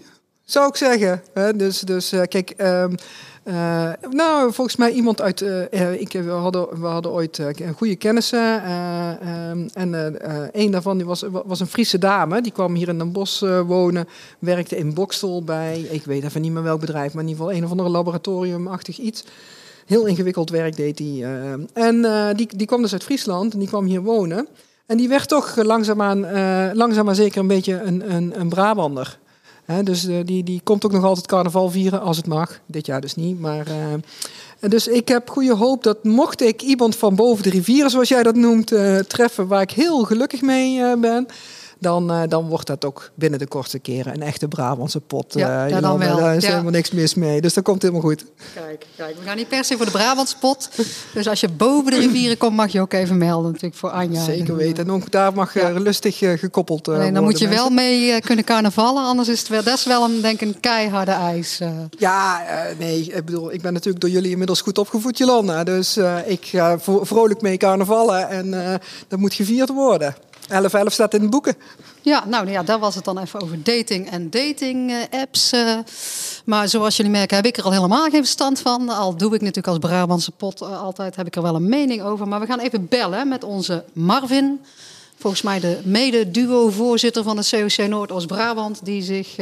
Zou ik zeggen. Dus, dus kijk... Um, uh, nou, volgens mij iemand uit. Uh, ik, we, hadden, we hadden ooit goede kennissen. Um, en een daarvan die was, was een Friese dame. Die kwam hier in Den Bosch wonen. Werkte in Bokstel bij. Ik weet even niet meer welk bedrijf. Maar in ieder geval een of andere laboratoriumachtig iets. Heel ingewikkeld werk deed hij. en die, die kwam dus uit Friesland. En die kwam hier wonen. En die werd toch langzaamaan, langzaam maar zeker een beetje een, een, een Brabander dus uh, die, die komt ook nog altijd carnaval vieren als het mag. Dit jaar dus niet. Maar, uh, dus ik heb goede hoop dat mocht ik iemand van boven de rivieren, zoals jij dat noemt, uh, treffen, waar ik heel gelukkig mee ben dan, uh, dan wordt dat ook binnen de kortste keren een echte Brabantse pot. Ja, uh, dan wel. Daar is helemaal niks mis mee. Dus dat komt helemaal goed. Kijk, kijk, we gaan niet per se voor de Brabantse pot. Dus als je boven de rivieren komt, mag je ook even melden natuurlijk voor Anja. Zeker weten. En ook daar mag ja. lustig gekoppeld uh, Dan moet je wel mee kunnen carnavallen. Anders is het wel, dat is wel een, denk ik, een keiharde ijs. Ja, nee. Ik bedoel, ik ben natuurlijk door jullie inmiddels goed opgevoed, Jolanda. Dus ik ga vrolijk mee carnavallen. En dat moet gevierd worden. 11-11 staat in de boeken. Ja, nou ja, daar was het dan even over dating en dating apps. Uh, maar zoals jullie merken heb ik er al helemaal geen verstand van. Al doe ik natuurlijk als Brabantse pot uh, altijd, heb ik er wel een mening over. Maar we gaan even bellen met onze Marvin. Volgens mij de mede-duo-voorzitter van de COC Noordoost-Brabant. Die zich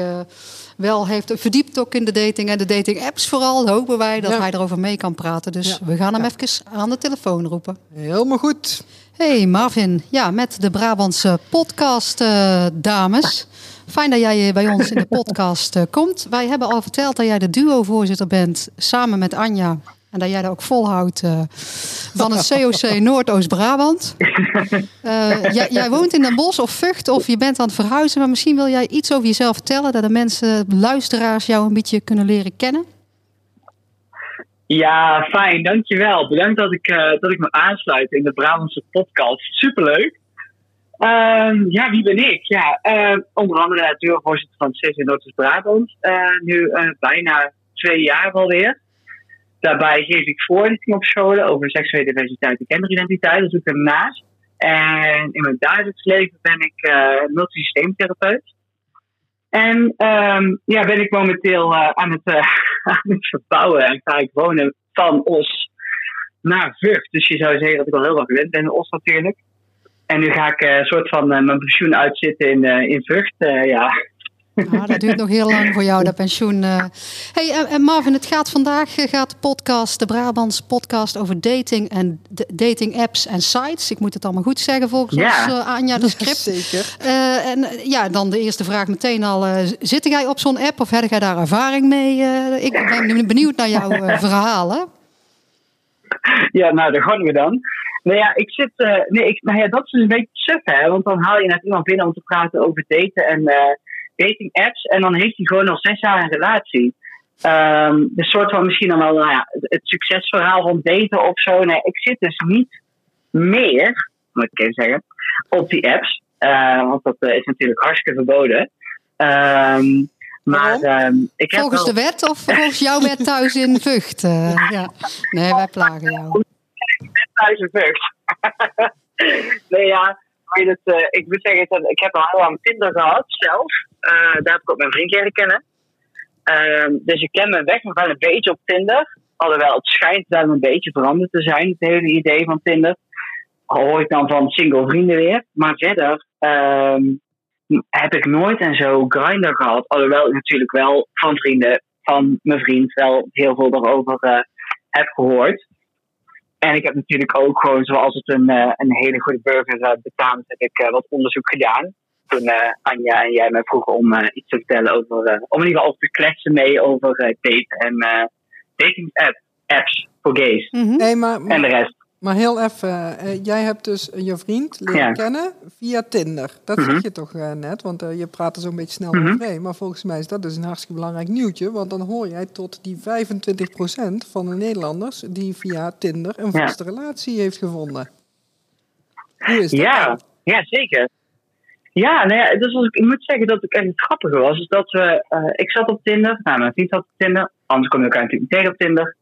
wel heeft verdiept ook in de dating en de dating apps vooral. Hopen wij dat ja. hij erover mee kan praten. Dus ja. we gaan hem even aan de telefoon roepen. Helemaal goed. Hey Marvin, ja, met de Brabantse podcast, uh, dames. Fijn dat jij bij ons in de podcast uh, komt. Wij hebben al verteld dat jij de duo-voorzitter bent samen met Anja En dat jij dat ook volhoudt uh, van het COC Noordoost-Brabant. Uh, jij, jij, woont in Den Bosch of Vught of je bent aan het verhuizen. Maar misschien wil jij iets over jezelf vertellen. Dat de mensen, luisteraars jou een beetje kunnen leren kennen. Ja, fijn. Dankjewel. Bedankt dat ik, uh, dat ik me aansluit in de Brabantse podcast. Superleuk. Uh, ja, wie ben ik? Ja, onder andere natuurlijk voorzitter van het CC Noordoost-Brabant. nu bijna twee jaar alweer. Daarbij geef ik voorlichting op scholen over seksuele diversiteit en genderidentiteit. Dat doe ik ernaast. En in mijn dagelijks leven ben ik uh, multisysteemtherapeut. En um, ja, ben ik momenteel uh, aan, het, uh, aan het verbouwen en ga ik wonen van Os naar Vught. Dus je zou zeggen dat ik al heel lang gewend ben in Os natuurlijk. En nu ga ik een soort van mijn pensioen uitzitten in, in Vught. ja, nou, dat duurt nog heel lang voor jou, dat pensioen. Uh. Hey, en Marvin, het gaat vandaag eh, gaat de podcast, de Brabants podcast over dating en dating apps en sites. Ik moet het allemaal goed zeggen volgens ja. ons, uh, Anja, de script. zeker. en ja, dan de eerste vraag meteen al. zit jij op zo'n app of heb jij daar ervaring mee? ik ben benieuwd naar jouw verhaal, hè? Ja, nou, daar gaan we dan. Nou ja, ik zit. nee, ik, nou ja, dat is dus een beetje suf, hè? Want dan haal je net iemand binnen om te praten over daten en dating apps en dan heeft hij gewoon al zes jaar een relatie. Um, de soort van misschien dan wel nou ja, het succesverhaal van daten of zo. Nee, ik zit dus niet meer, moet ik even zeggen, op die apps. Uh, want dat uh, is natuurlijk hartstikke verboden. Um, maar um, ik heb volgens wel... de wet of volgens jouw wet thuis in Vught? Uh, ja. Nee, wij plagen jou. Thuis in Vught. nee, ja. Het, ik moet zeggen, ik heb al lang Tinder gehad zelf. Uh, daar heb ik ook mijn vriend leren kennen. Uh, dus ik ken mijn weg nog wel een beetje op Tinder. Alhoewel het schijnt wel een beetje veranderd te zijn, het hele idee van Tinder. Al hoor ik dan van single vrienden weer. Maar verder uh, heb ik nooit en zo grinder gehad. Alhoewel ik natuurlijk wel van vrienden van mijn vriend wel heel veel daarover uh, heb gehoord. En ik heb natuurlijk ook gewoon, zoals het een, uh, een hele goede burger betaamt, heb ik wat onderzoek gedaan toen uh, Anja en jij mij vroegen om uh, iets te vertellen over, uh, om in ieder geval over te kletsen mee over daten en dating app, apps voor gays. Mm -hmm. hey, maar, en de rest. Maar heel even, jij hebt dus je vriend leren ja. kennen via Tinder. Dat mm -hmm. zeg je toch net, want je praat er zo'n beetje snel mm -hmm. mee. Maar volgens mij is dat dus een hartstikke belangrijk nieuwtje. Want dan hoor jij tot die 25% van de Nederlanders die via Tinder een vaste ja. relatie heeft gevonden. Hoe is dat? Ja, dan? ja zeker. Ja, nou ja, dus ik, ik moet zeggen dat het echt het grappige was. Is dat we, uh, ik zat op Tinder, nou, mijn vriend zat op Tinder, anders kom je elkaar natuurlijk tegen op Tinder.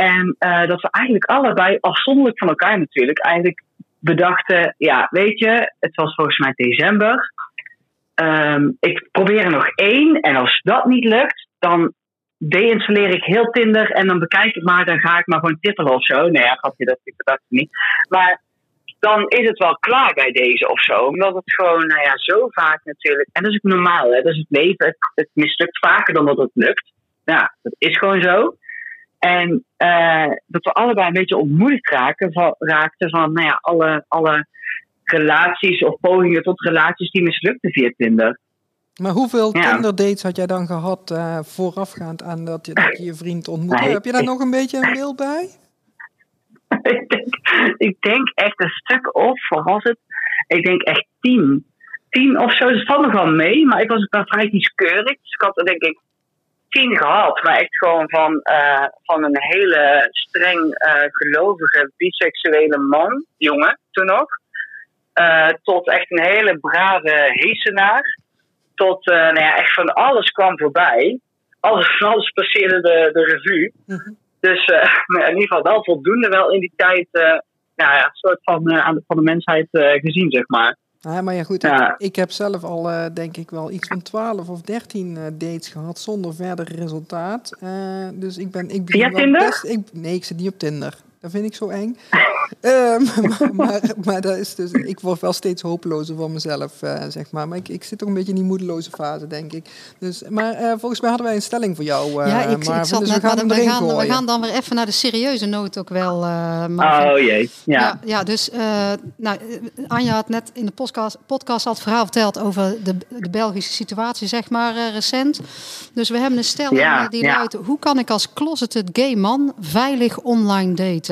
En uh, dat we eigenlijk allebei, afzonderlijk van elkaar natuurlijk, eigenlijk bedachten: ja, weet je, het was volgens mij december. Um, ik probeer er nog één, en als dat niet lukt, dan deinstalleer ik heel Tinder en dan bekijk ik maar, dan ga ik maar gewoon tippelen of zo. Nee, ja, grapje, dat ik dat niet. Maar dan is het wel klaar bij deze of zo. Omdat het gewoon, nou ja, zo vaak natuurlijk. En dat is ook normaal, hè? Dat is het leven. Het, het mislukt vaker dan dat het lukt. Ja, dat is gewoon zo. En uh, dat we allebei een beetje ontmoedigd raken van, raakten van, nou ja, alle, alle relaties of pogingen tot relaties die mislukten via Tinder. Maar hoeveel ja. Tinder-dates had jij dan gehad uh, voorafgaand aan dat je, dat je, je vriend ontmoette? Nee, Heb je daar ik, nog een beetje een beeld bij? ik, denk, ik denk echt een stuk of, wat was het? Ik denk echt tien. Tien of zo. Het valt nog wel mee, maar ik was ook wel vrij kieskeurig. Dus ik had denk ik tien gehad. Maar echt gewoon van, uh, van een hele streng uh, gelovige biseksuele man, jongen, toen nog. Uh, tot echt een hele brave heesenaar. Tot, nou ja, echt van alles kwam voorbij. Alles, alles passeerde de, de revue. Mm -hmm. Dus in ieder geval wel voldoende wel in die tijd nou ja, een soort van aan de, van de mensheid gezien, zeg maar. Ja, maar ja, goed. Ja. Ik, ik, heb zelf al, denk ik wel, iets van 12 of 13 dates gehad zonder verder resultaat. dus ik ben. Ik ben Via Tinder? Best, ik, nee, ik zit niet op Tinder. Dat vind ik zo eng. Ehm, maar, maar, maar, dat is dus, ik word wel steeds hopelozer van mezelf, uh, zeg maar. Maar ik, ik zit toch een beetje in die moedeloze fase, denk ik. Dus, maar uh, volgens mij hadden wij een stelling voor jou, uh, Ja, ik, Marvin, ik zat dus net, we gaan, we, gaan, we dan weer even naar de serieuze noot ook wel. Oh jee, ja. Ja, ja dus uh, nou, Anja had net in de podcast, podcast al het verhaal verteld over de, de Belgische situatie, zeg maar, uh, recent. Dus we hebben een stelling Ja, die ja. luidt: hoe kan ik als closeted gay man veilig online daten?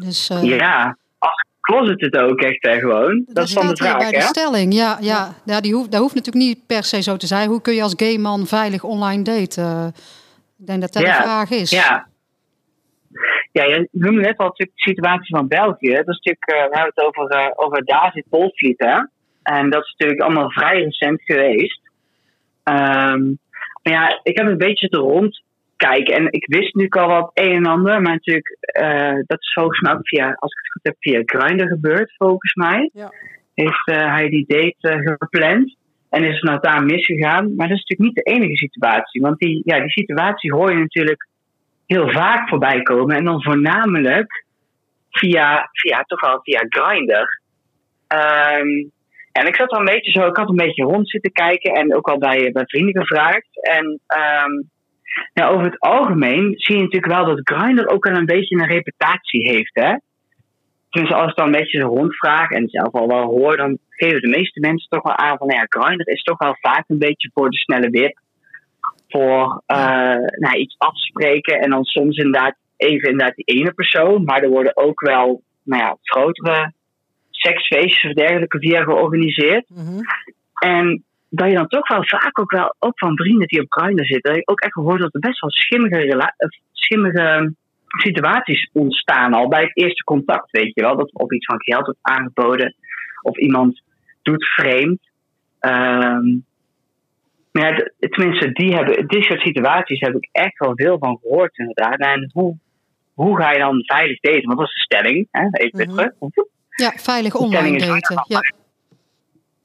Dus, uh, ja, als closet het ook echt hè, gewoon. Dat, dat is dan de vraag, bij hè? de stelling. Ja, ja, ja. die hoeft, dat hoeft natuurlijk niet per se zo te zijn. Hoe kun je als gay man veilig online daten? Ik denk dat dat Ja, de vraag is. Ja. Ja, je noemde net al natuurlijk de situatie van België. Dat is natuurlijk, uh, we hebben het over, uh, over David Polvliet, hè. En dat is natuurlijk allemaal vrij recent geweest. Um, maar ja, ik heb een beetje te rondkijken. En ik wist natuurlijk al wat een en ander. Maar natuurlijk, uh, dat is volgens mij ook via, als ik het goed heb, via Grindr gebeurd, volgens mij. Ja. Heeft hij die date gepland. En is het nou daar misgegaan. Maar dat is natuurlijk niet de enige situatie. Want die, ja, die situatie hoor je natuurlijk heel vaak voorbij komen. En dan voornamelijk via, via toch wel via Grindr. Um, en ik zat wel een beetje zo, ik had een beetje rond zitten kijken en ook al bij, bij vrienden gevraagd. En um, ja, over het algemeen zie je natuurlijk wel dat Grindr ook wel een beetje een reputatie heeft. Hè? Tenminste, als ik dan een beetje rondvraag en zelf al wel hoor, dan geven de meeste mensen toch wel aan van nou ja, Grindr is toch wel vaak een beetje voor de snelle wip. Voor uh, nou, iets afspreken en dan soms inderdaad even inderdaad die ene persoon. Maar er worden ook wel nou ja, grotere seksfeestjes of dergelijke via georganiseerd. Mm -hmm. En dat je dan toch wel vaak ook wel, ook van vrienden die op Grindr zitten, dat je ook echt gehoord dat er best wel schimmige, schimmige situaties ontstaan al bij het eerste contact, weet je wel. Dat er op iets van geld wordt aangeboden of iemand doet vreemd. Um, maar ja, tenminste, die hebben, dit soort situaties heb ik echt wel veel van gehoord inderdaad. En hoe, hoe ga je dan veilig daten? Want dat is de stelling, hè? even weer Mhm. terug. Ja, veilig online daten. Ja,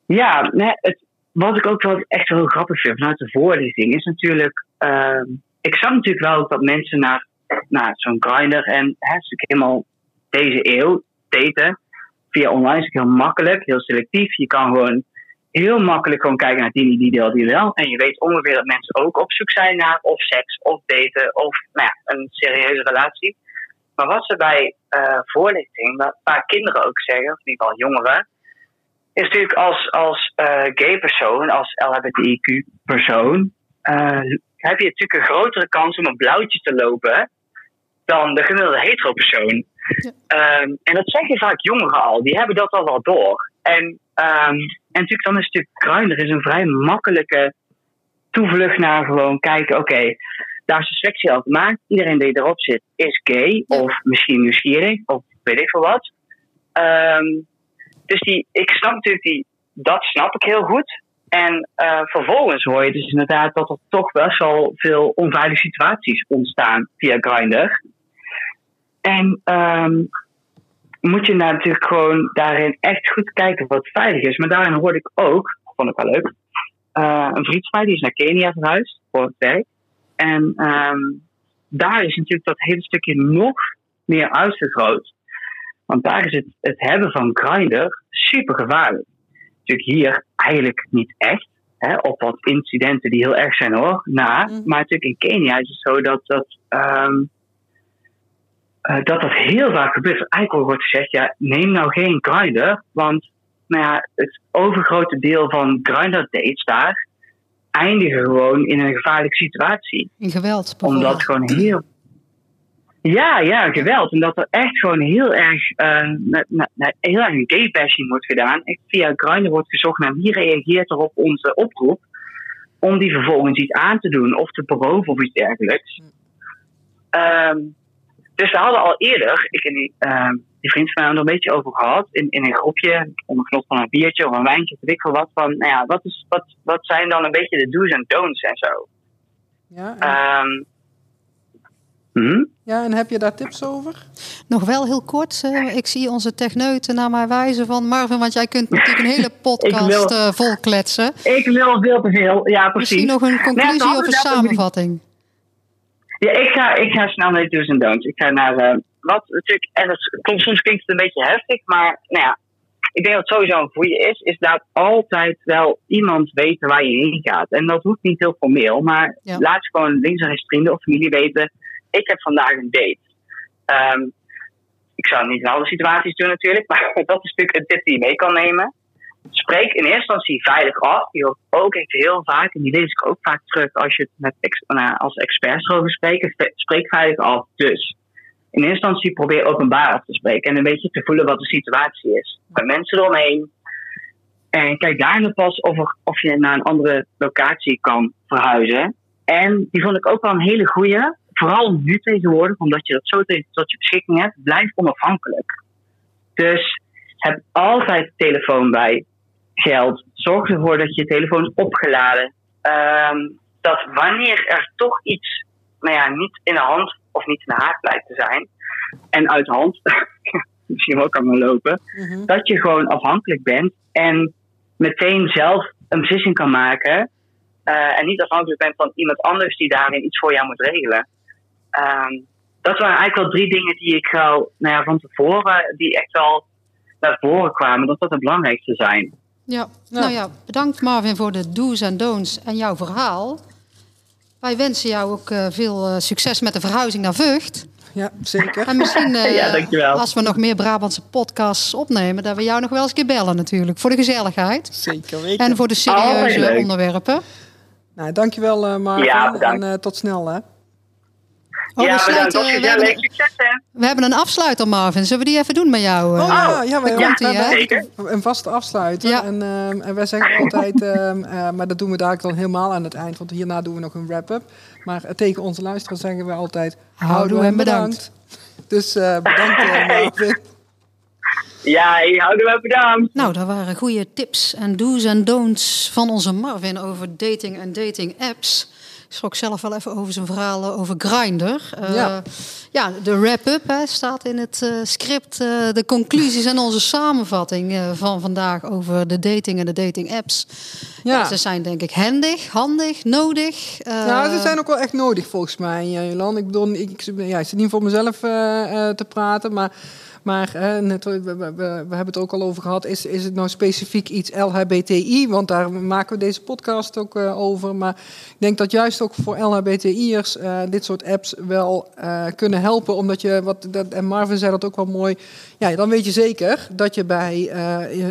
ja nee, het, wat ik ook wel echt wel grappig vind vanuit de voorlichting is natuurlijk. Uh, ik zag natuurlijk wel dat mensen naar, naar zo'n grinder en natuurlijk helemaal deze eeuw daten. Via online is het heel makkelijk, heel selectief. Je kan gewoon heel makkelijk gewoon kijken naar die, die deel, die wel. En je weet ongeveer dat mensen ook op zoek zijn naar of seks, of daten, of nou ja, een serieuze relatie. Maar wat ze bij uh, voorlichting, wat vaak kinderen ook zeggen, of in ieder geval jongeren, is natuurlijk als, als uh, gay persoon, als LHBTIQ persoon, uh, heb je natuurlijk een grotere kans om een blauwtje te lopen dan de gemiddelde hetero persoon. Ja. Um, en dat zeggen vaak jongeren al, die hebben dat al wel door. En, um, en natuurlijk dan is het natuurlijk Grindr is een vrij makkelijke toevlucht naar gewoon kijken, oké, okay, daar is de selectie al gemaakt. Iedereen die erop zit is gay Ja. of misschien nieuwsgierig of weet ik veel wat. Um, dus die, ik snap natuurlijk die, dat snap ik heel goed. En uh, vervolgens hoor je dus inderdaad dat er toch best wel veel onveilige situaties ontstaan via Grindr. En um, moet je nou natuurlijk gewoon daarin echt goed kijken wat veilig is. Maar daarin hoorde ik ook, vond ik wel leuk, uh, een vriend van mij die is naar Kenia verhuisd voor het werk. En um, daar is natuurlijk dat hele stukje nog meer uitvergroot. Want daar is het, het hebben van Grindr super gevaarlijk. Natuurlijk hier eigenlijk niet echt. Hè, op wat incidenten die heel erg zijn hoor, na. Mm. Maar natuurlijk in Kenia is het zo dat dat, um, uh, dat, dat heel vaak gebeurt. Eigenlijk wordt gezegd, ja, neem nou geen Grindr. Want nou ja, het overgrote deel van Grindr dates daar eindigen gewoon in een gevaarlijke situatie. In geweld Omdat gewoon heel... Ja, ja, geweld. En dat er echt gewoon heel erg, uh, na, na, heel erg een gay bashing wordt gedaan. Echt via Grindr wordt gezocht naar wie reageert er op onze oproep. Om die vervolgens iets aan te doen of te beroven of iets dergelijks. Um, dus we hadden al eerder, ik en die, uh, die vriend van mij er een beetje over gehad. In, in een groepje, onder genot van een biertje of een wijntje, weet ik veel wat. Van, nou ja, wat, is, wat, wat zijn dan een beetje de do's en don'ts en zo. Ja, en... Um, Hmm? Ja, en heb je daar tips over? Nog wel heel kort. Uh, ik zie onze techneuten naar mij wijzen van Marvin, want jij kunt natuurlijk een hele podcast uh, vol kletsen. Ik wil veel te veel, ja precies. Misschien nog een conclusie of een samenvatting? Ja, ik ga, ik ga snel naar de do's en don'ts. Ik ga naar, uh, wat natuurlijk, en dat soms klinkt het een beetje heftig, maar nou ja, ik denk dat het sowieso een goede is, is dat altijd wel iemand weten waar je heen gaat. En dat hoeft niet heel formeel, maar Ja. laat gewoon links en rechts vrienden of familie weten, ik heb vandaag een date. Ehm, ik zou het niet in alle situaties doen natuurlijk, maar dat is natuurlijk een tip die je mee kan nemen. Spreek in eerste instantie veilig af. Die hoort ook echt heel vaak, en die lees ik ook vaak terug als je het met nou, als experts erover spreekt. Spreek veilig af. Dus in eerste instantie probeer openbaar af te spreken en een beetje te voelen wat de situatie is. Bij mensen eromheen. En kijk daarna pas of, er, of je naar een andere locatie kan verhuizen. En die vond ik ook wel een hele goeie. Vooral nu tegenwoordig, omdat je dat zo tot je beschikking hebt. Blijf onafhankelijk. Dus heb altijd telefoon bij. Geld. Zorg ervoor dat je telefoon is opgeladen. Ehm, dat wanneer er toch iets, nou ja, niet in de hand of niet in de haak blijkt te zijn. En uit de hand, misschien ook kan gaan lopen. Mhm. Dat je gewoon afhankelijk bent en meteen zelf een beslissing kan maken. eh, en niet afhankelijk bent van iemand anders die daarin iets voor jou moet regelen. Ehm, dat waren eigenlijk wel drie dingen die ik al nou ja, van tevoren, die echt al naar voren kwamen, dat dat het belangrijkste zijn. Ja, nou ja, bedankt Marvin voor de do's en don'ts en jouw verhaal. Wij wensen jou ook eh, veel eh, succes met de verhuizing naar Vught. Ja, zeker. En misschien, eh, Ja, dankjewel. als we nog meer Brabantse podcasts opnemen, dat we jou nog wel eens een keer bellen natuurlijk. Voor de gezelligheid Zeker weten. en voor de serieuze leuk. onderwerpen. Nou, dankjewel uh, Marvin. Ja, bedankt. En eh, tot snel hè. Oh, ja, we, bedankt. sluiten- Ook we, gezellig. hebben, Succes hè. we hebben een afsluiter Marvin. Zullen we die even doen met jou? eh? Oh ja, ja, hebben hè? eigenlijk een, een vaste afsluiter. Ja. En, ehm, en wij zeggen altijd, ehm, eh, maar dat doen we dadelijk dan helemaal aan het eind, want hierna doen we nog een wrap-up. Maar eh, tegen onze luisteraars zeggen we altijd, Houdoe en bedankt. Dus eh, bedankt eh, Marvin. Ja, houden we bedankt. Nou, dat waren goede tips en do's en don'ts van onze Marvin over dating en dating apps. Ik schrok zelf wel even over zijn verhalen over Grindr. Eh, Ja. ja, de wrap-up staat in het eh, script. eh, de conclusies en onze samenvatting van vandaag over de dating en de dating apps. Ja. Ja. ze zijn denk ik handig, handig, nodig. Nou, ze zijn ook wel echt nodig volgens mij, Jolan. Ik bedoel, ik, ja, ik zit niet voor mezelf te praten, maar, maar eh, net, we, we, hebben het ook al over gehad. Is, is het nou specifiek iets LHBTI? Want daar maken we deze podcast ook eh, over. Maar ik denk dat juist ook voor LHBTI'ers eh dit soort apps wel eh, kunnen helpen. Omdat je, wat, dat, en Marvin zei dat ook wel mooi, ja, dan weet je zeker dat je bij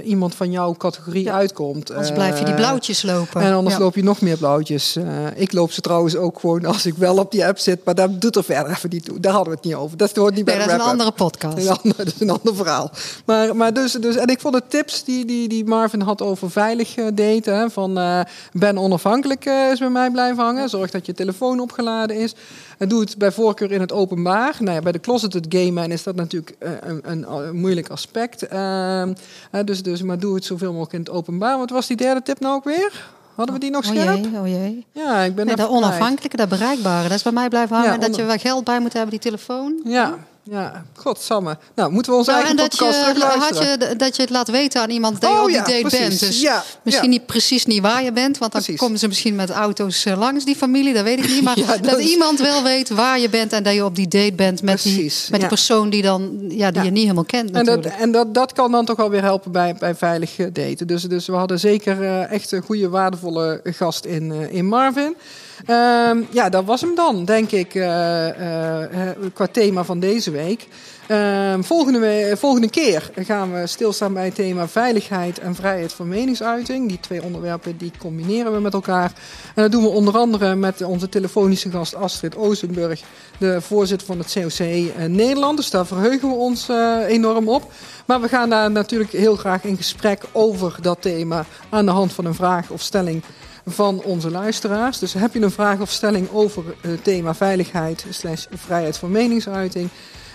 iemand van jouw categorie Ja. uitkomt. Anders blijf je die blauwtjes lopen. en anders Ja. loop je nog meer blauwtjes. Ik loop ze trouwens ook gewoon als ik wel op die app zit. Maar dat doet er verder even niet toe. Daar hadden we het niet over. Dat hoort niet bij Nee, de dat is een andere podcast. Een ander, dat is een ander verhaal. Maar, maar dus, dus, en ik vond de tips die, die, die Marvin had over veilig eh, daten. Hè, van eh, ben onafhankelijk eh, is bij mij blijven hangen. Zorg dat je telefoon opgeladen is. En doe het bij voorkeur in het openbaar. Nou ja, bij de closeted gay man is dat natuurlijk een, een, een moeilijk aspect. Ehm, eh, dus, dus, maar doe het zoveel mogelijk in het openbaar. Wat was die derde tip nou ook weer? Hadden we die nog Oh scherp? jee, oh jee. Ja, ik ben Nee, dat onafhankelijke, dat bereikbare, dat is bij mij blijven hangen. Ja, dat je wel geld bij moet hebben, die telefoon. Ja, ja. Godsamme. Nou, moeten we onze Nou, eigen en podcast je, terugluisteren? had je, dat je het laat weten aan iemand dat je Oh, op die ja, date precies. bent. Dus Ja, misschien ja. niet precies niet waar je bent, want dan Precies. komen ze misschien met auto's eh, langs, die familie, dat weet ik niet. Maar dat, dat is- iemand wel weet waar je bent en dat je op die date bent met, die, met die persoon die, dan, ja, die je niet helemaal kent En, dat, natuurlijk. en dat, dat kan dan toch wel weer helpen bij, bij veilig eh, daten. Dus, dus we hadden zeker eh, echt een goede, waardevolle gast in, in Marvin. Ehm, ja, dat was hem dan, denk ik, eh, qua thema van deze week. Ehm, volgende, volgende keer gaan we stilstaan bij het thema veiligheid en vrijheid van meningsuiting. Die twee onderwerpen die combineren we met elkaar. En dat doen we onder andere met onze telefonische gast Astrid Oostenburg, de voorzitter van het COC Nederland. Dus daar verheugen we ons enorm op. Maar we gaan daar natuurlijk heel graag in gesprek over dat thema aan de hand van een vraag of stelling van onze luisteraars. Dus heb je een vraag of stelling over het thema veiligheid slash vrijheid van meningsuiting...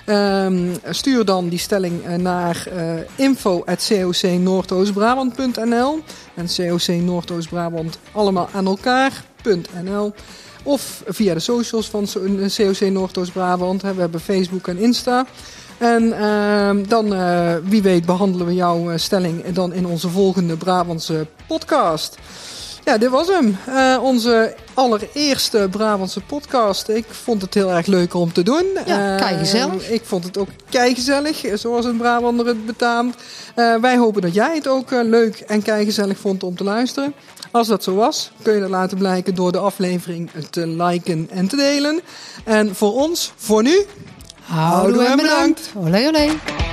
Ehm, stuur dan die stelling eh, naar uh, info.cocnoordoostbrabant.nl en COC Noordoost-Brabant allemaal aan elkaar.nl of via de socials van COC Noordoost-Brabant. We hebben Facebook en Insta. En uh, dan, wie weet, behandelen we jouw stelling dan in onze volgende Brabantse podcast. Ja, dit was hem. Uh, onze allereerste Brabantse podcast. Ik vond het heel erg leuk om te doen. Ja, uh, gezellig. Ik vond het ook gezellig, zoals een Brabander het betaamt. Uh, wij hopen dat jij het ook leuk en gezellig vond om te luisteren. Als dat zo was, kun je dat laten blijken door de aflevering te liken en te delen. En voor ons, voor nu, houden we bedankt. bedankt. Olé, olé.